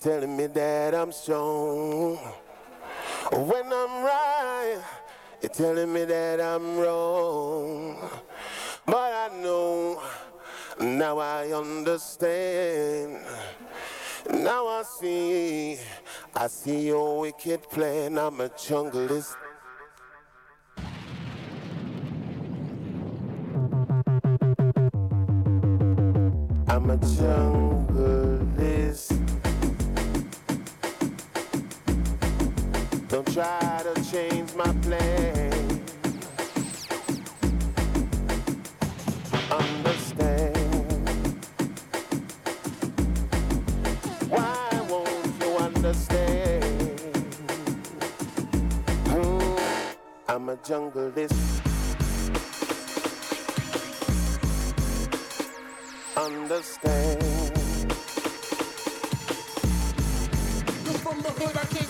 telling me that I'm strong. When I'm right, you're telling me that I'm wrong. But I know, now I understand. Now I see, I see your wicked plan. I'm a junglist. I'm a junglist. Don't try to change my plan. Understand. Why won't you understand? Hmm, I'm a junglist. Understand. Just from the hood I came.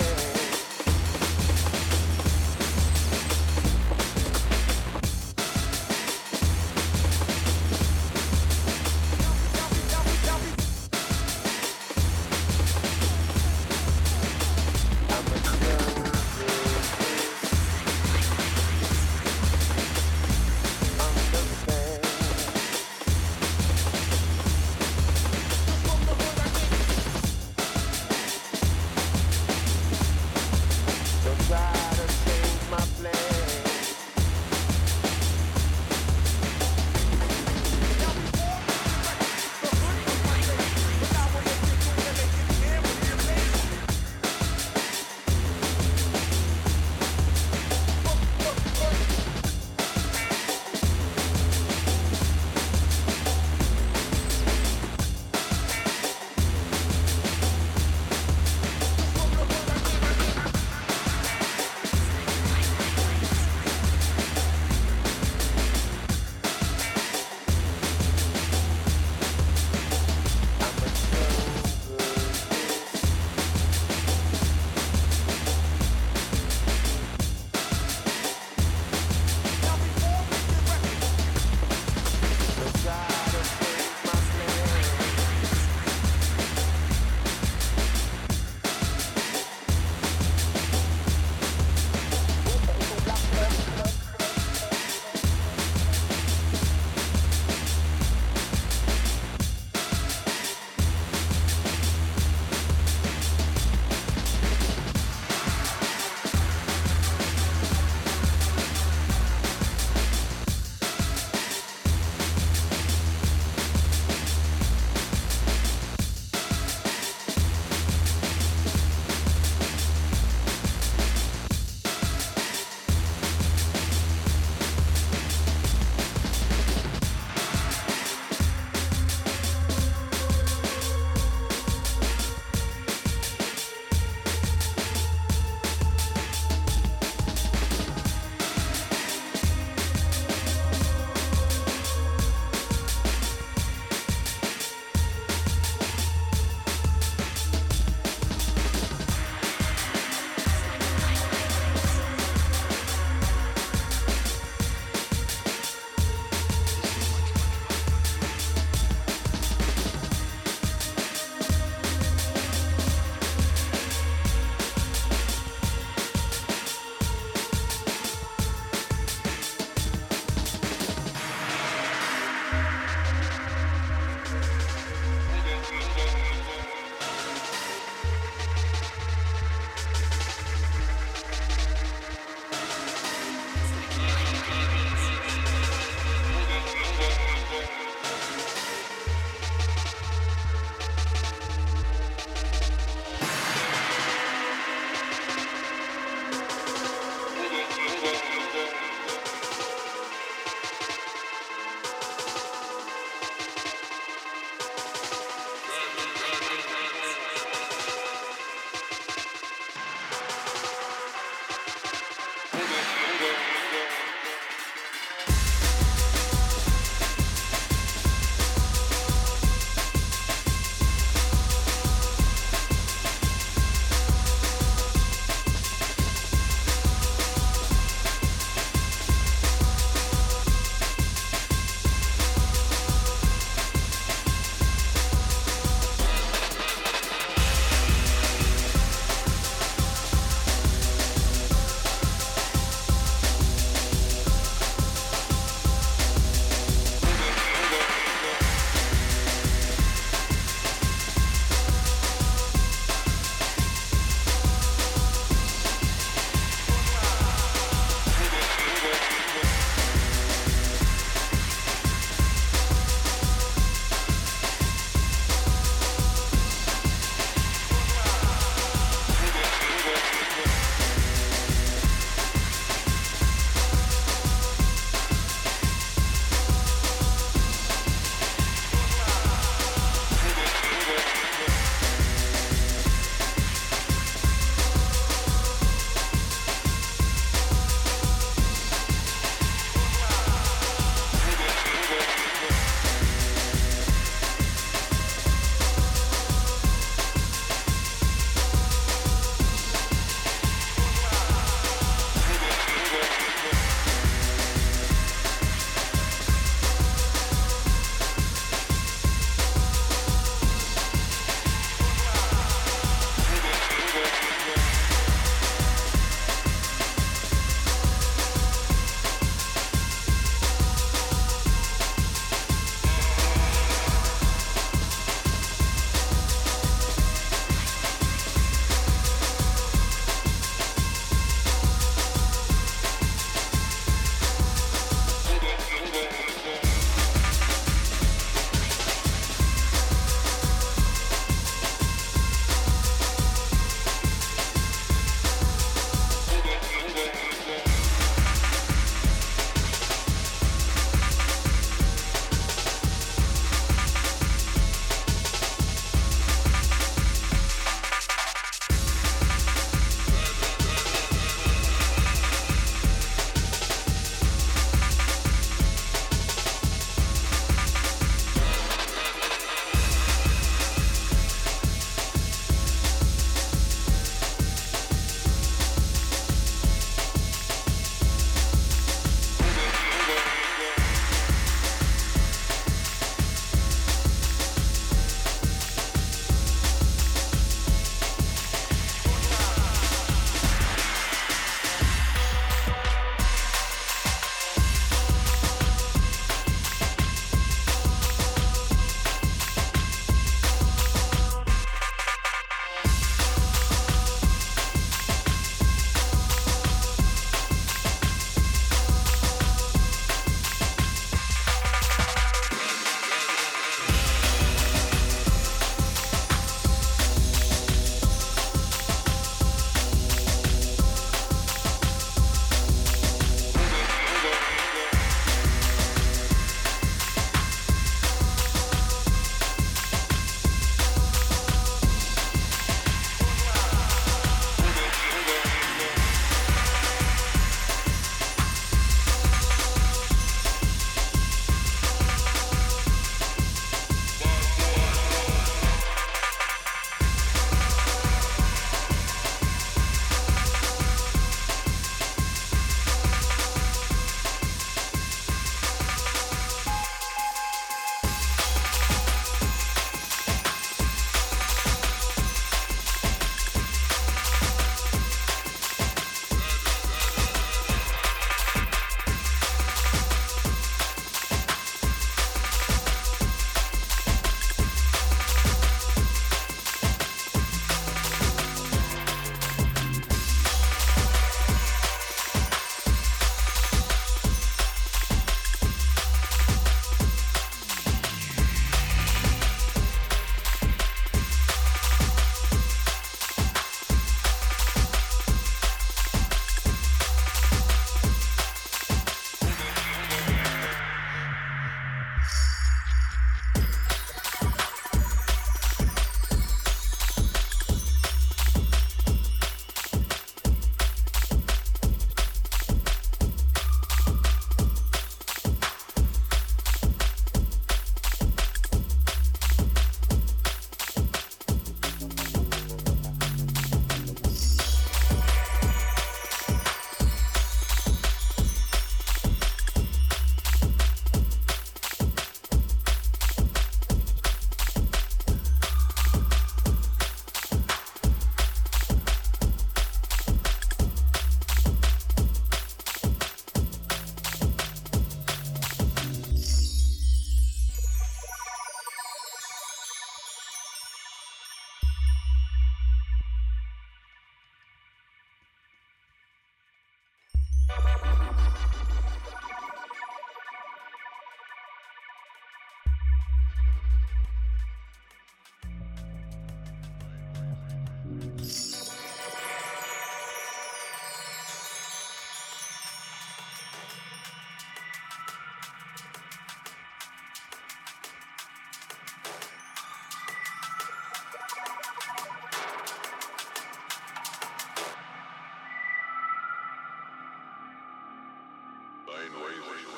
noisy.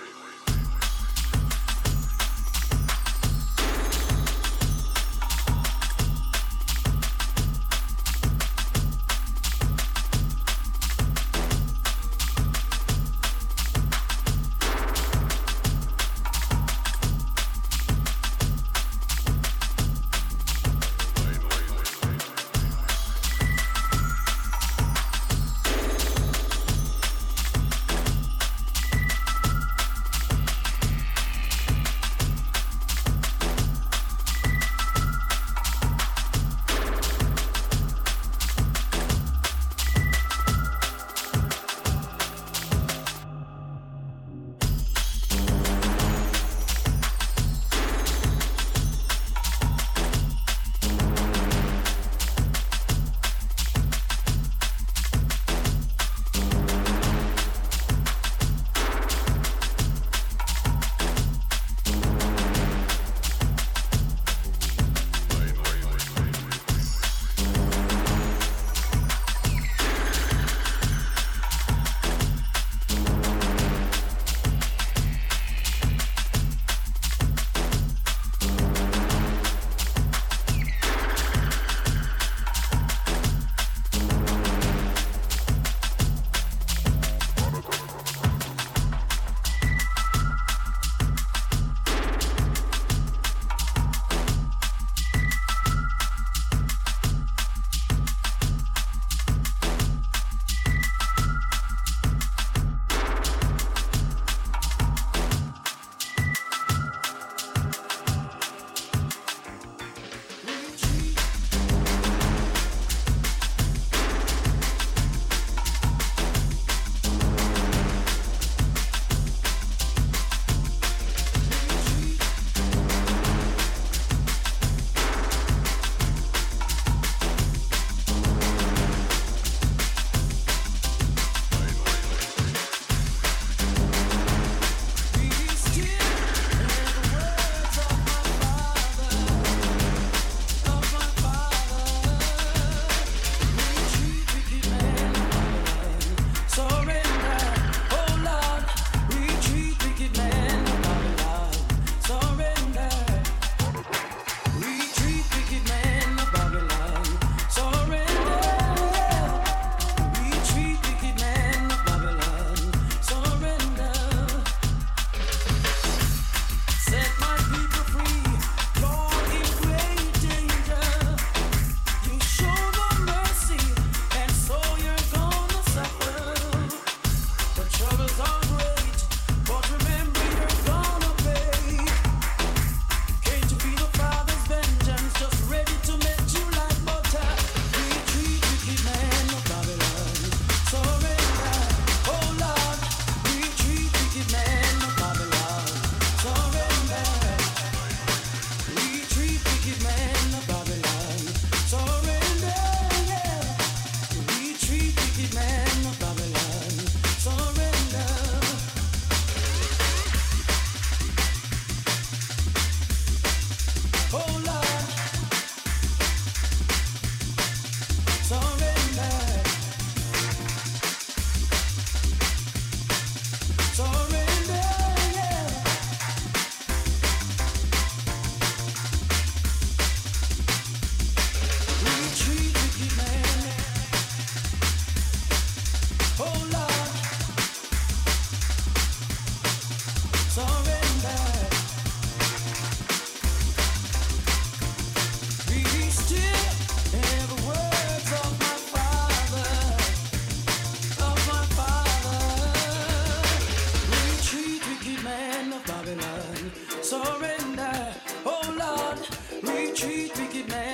Retreat, wicked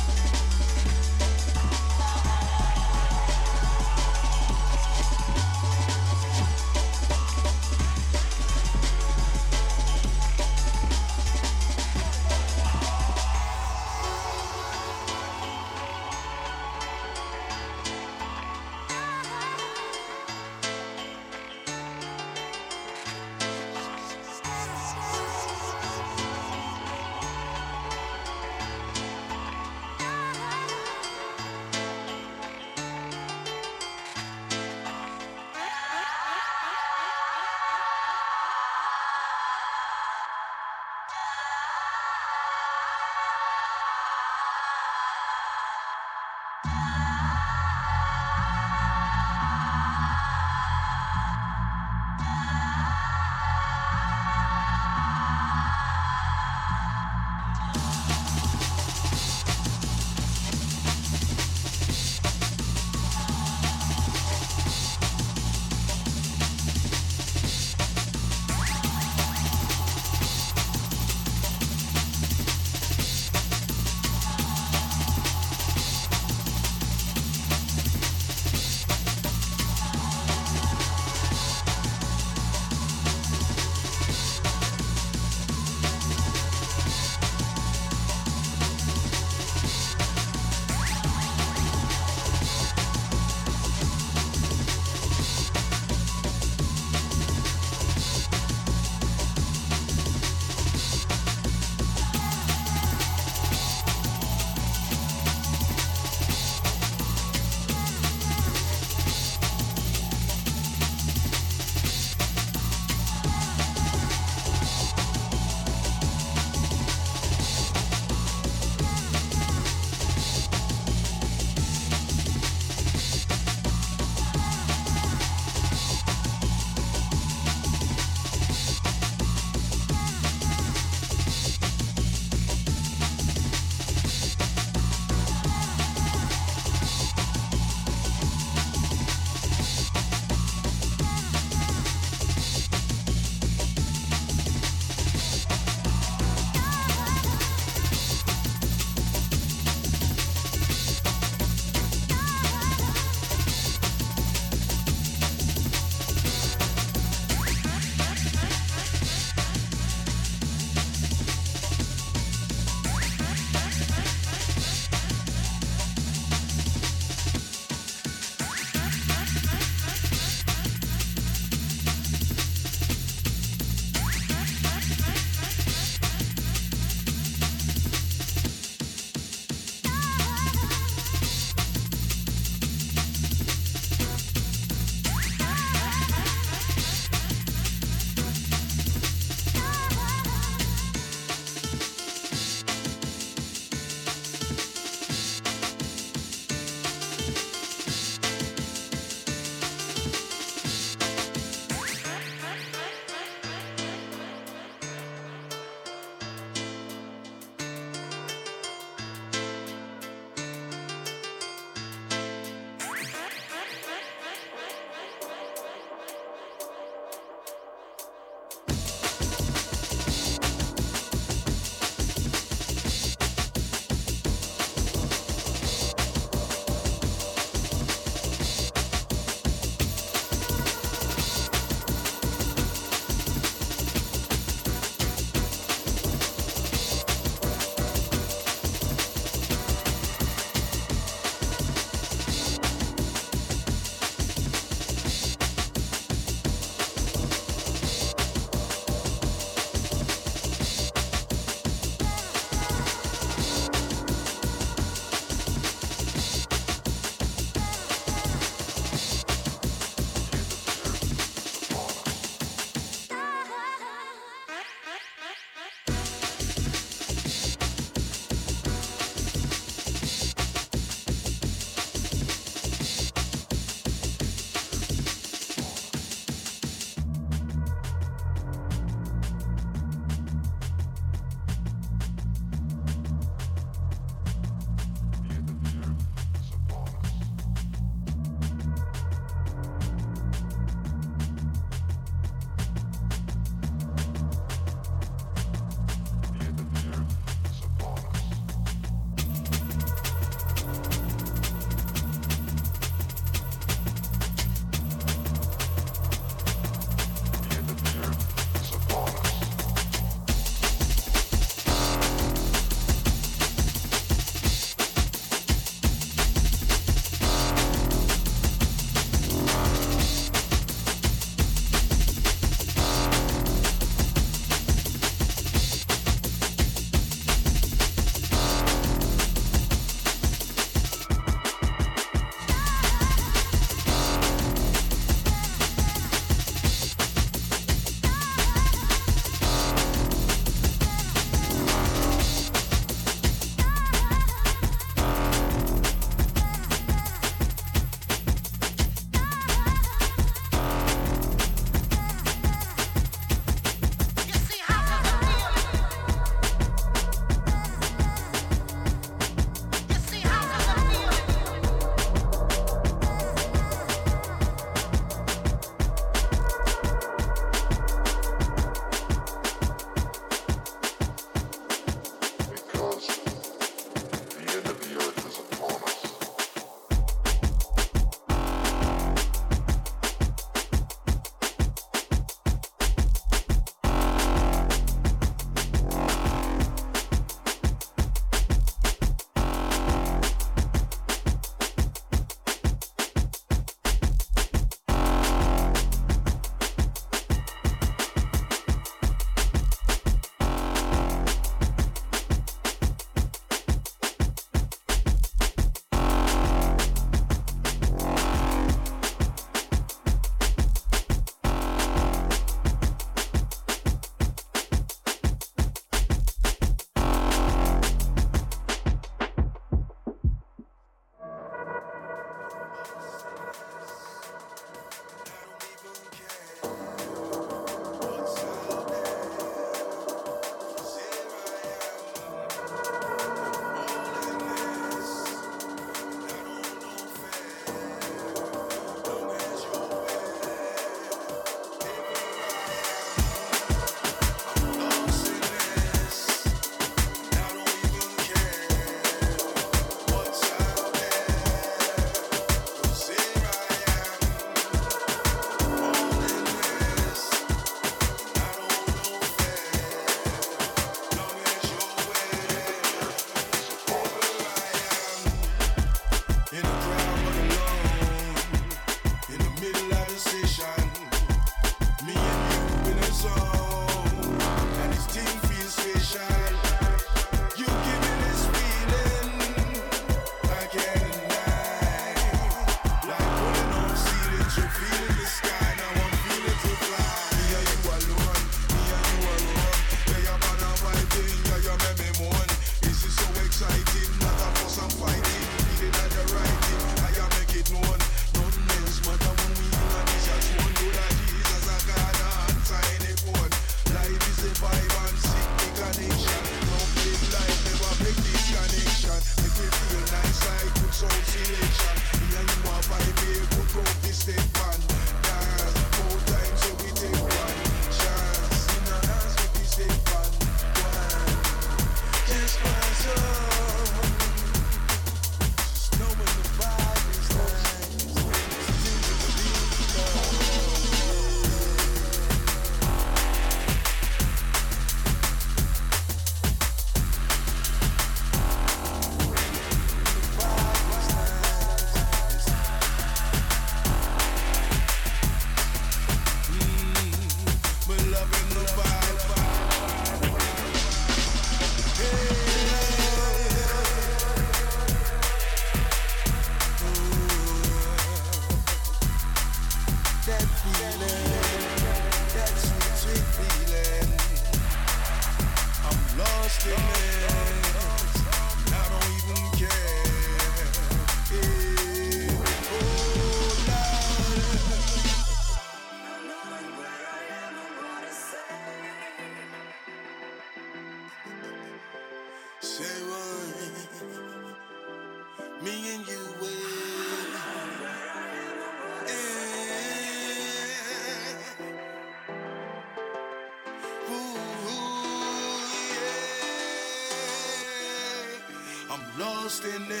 in this,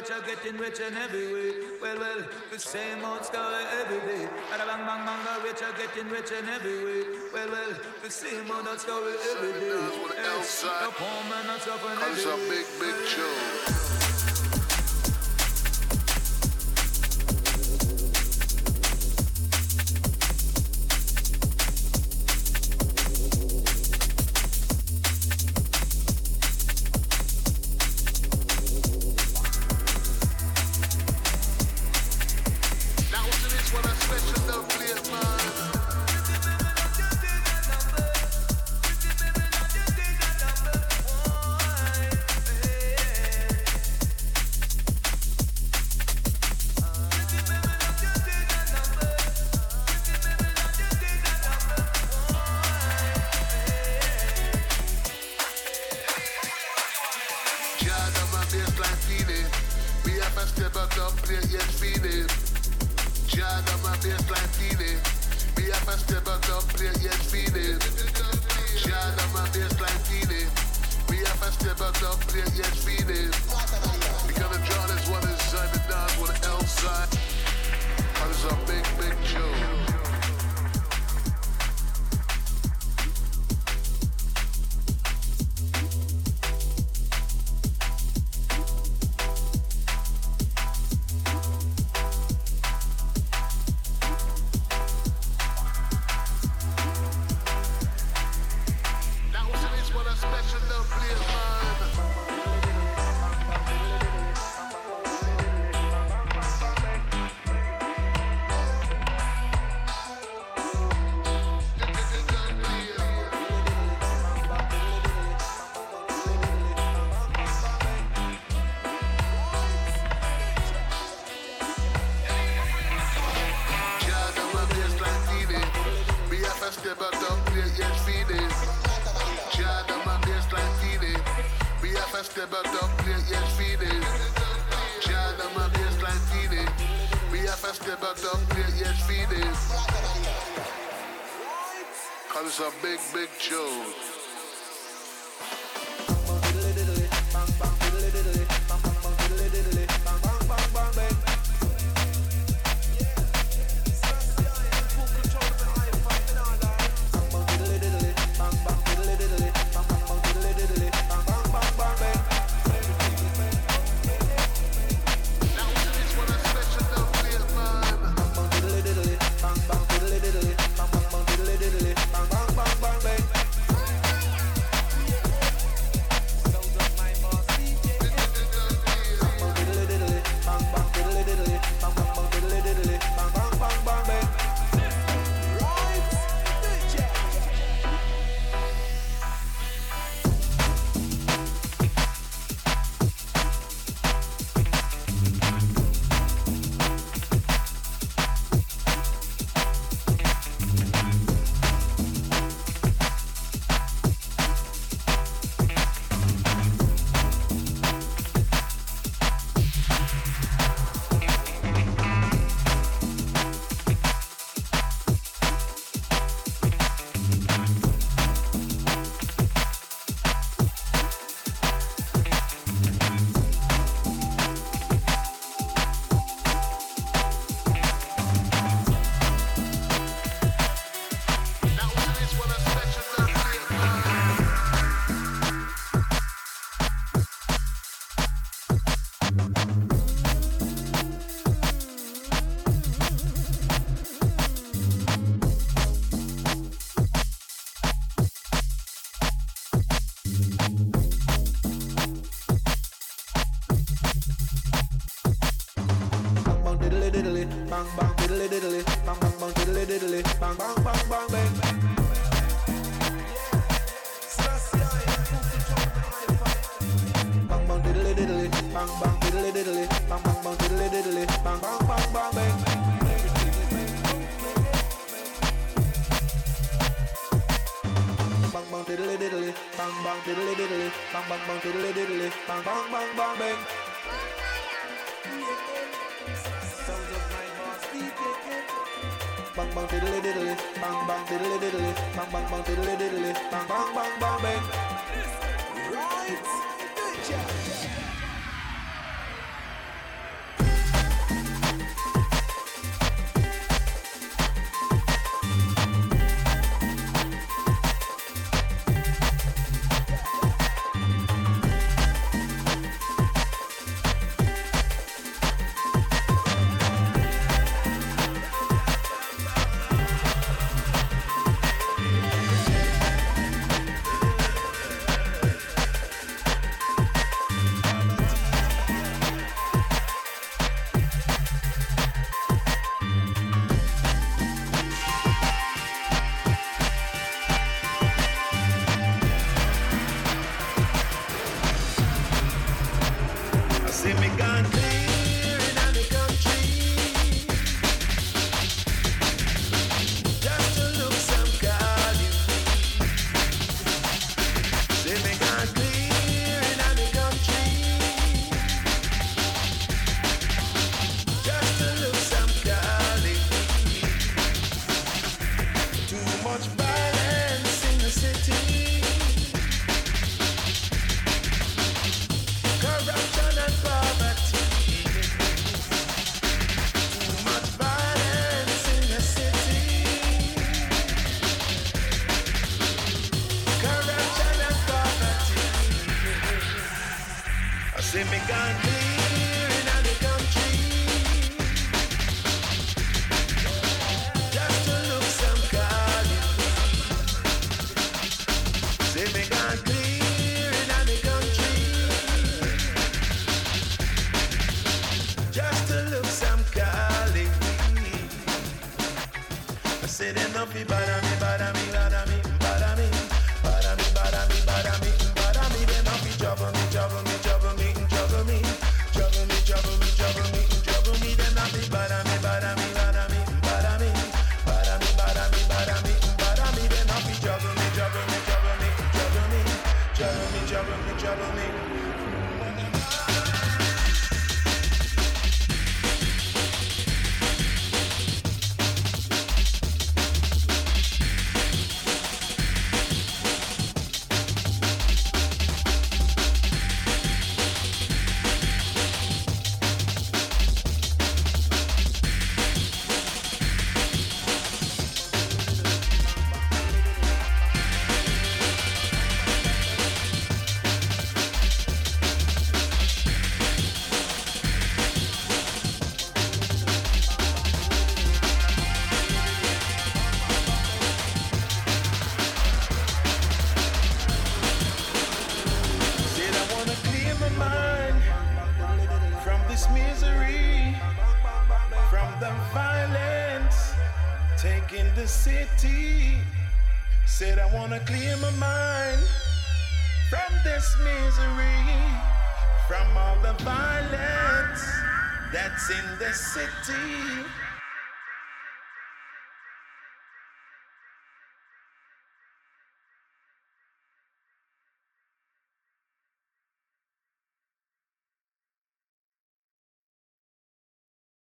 richer, getting richer in every way. Well, well, the same old story every day. Bada bang bang bang, the richer, getting richer in every way. Well, well, the same old story every day. Yes, the poor man not suffering every day. Comes a big, big chill. blood. I said enough, me bada me,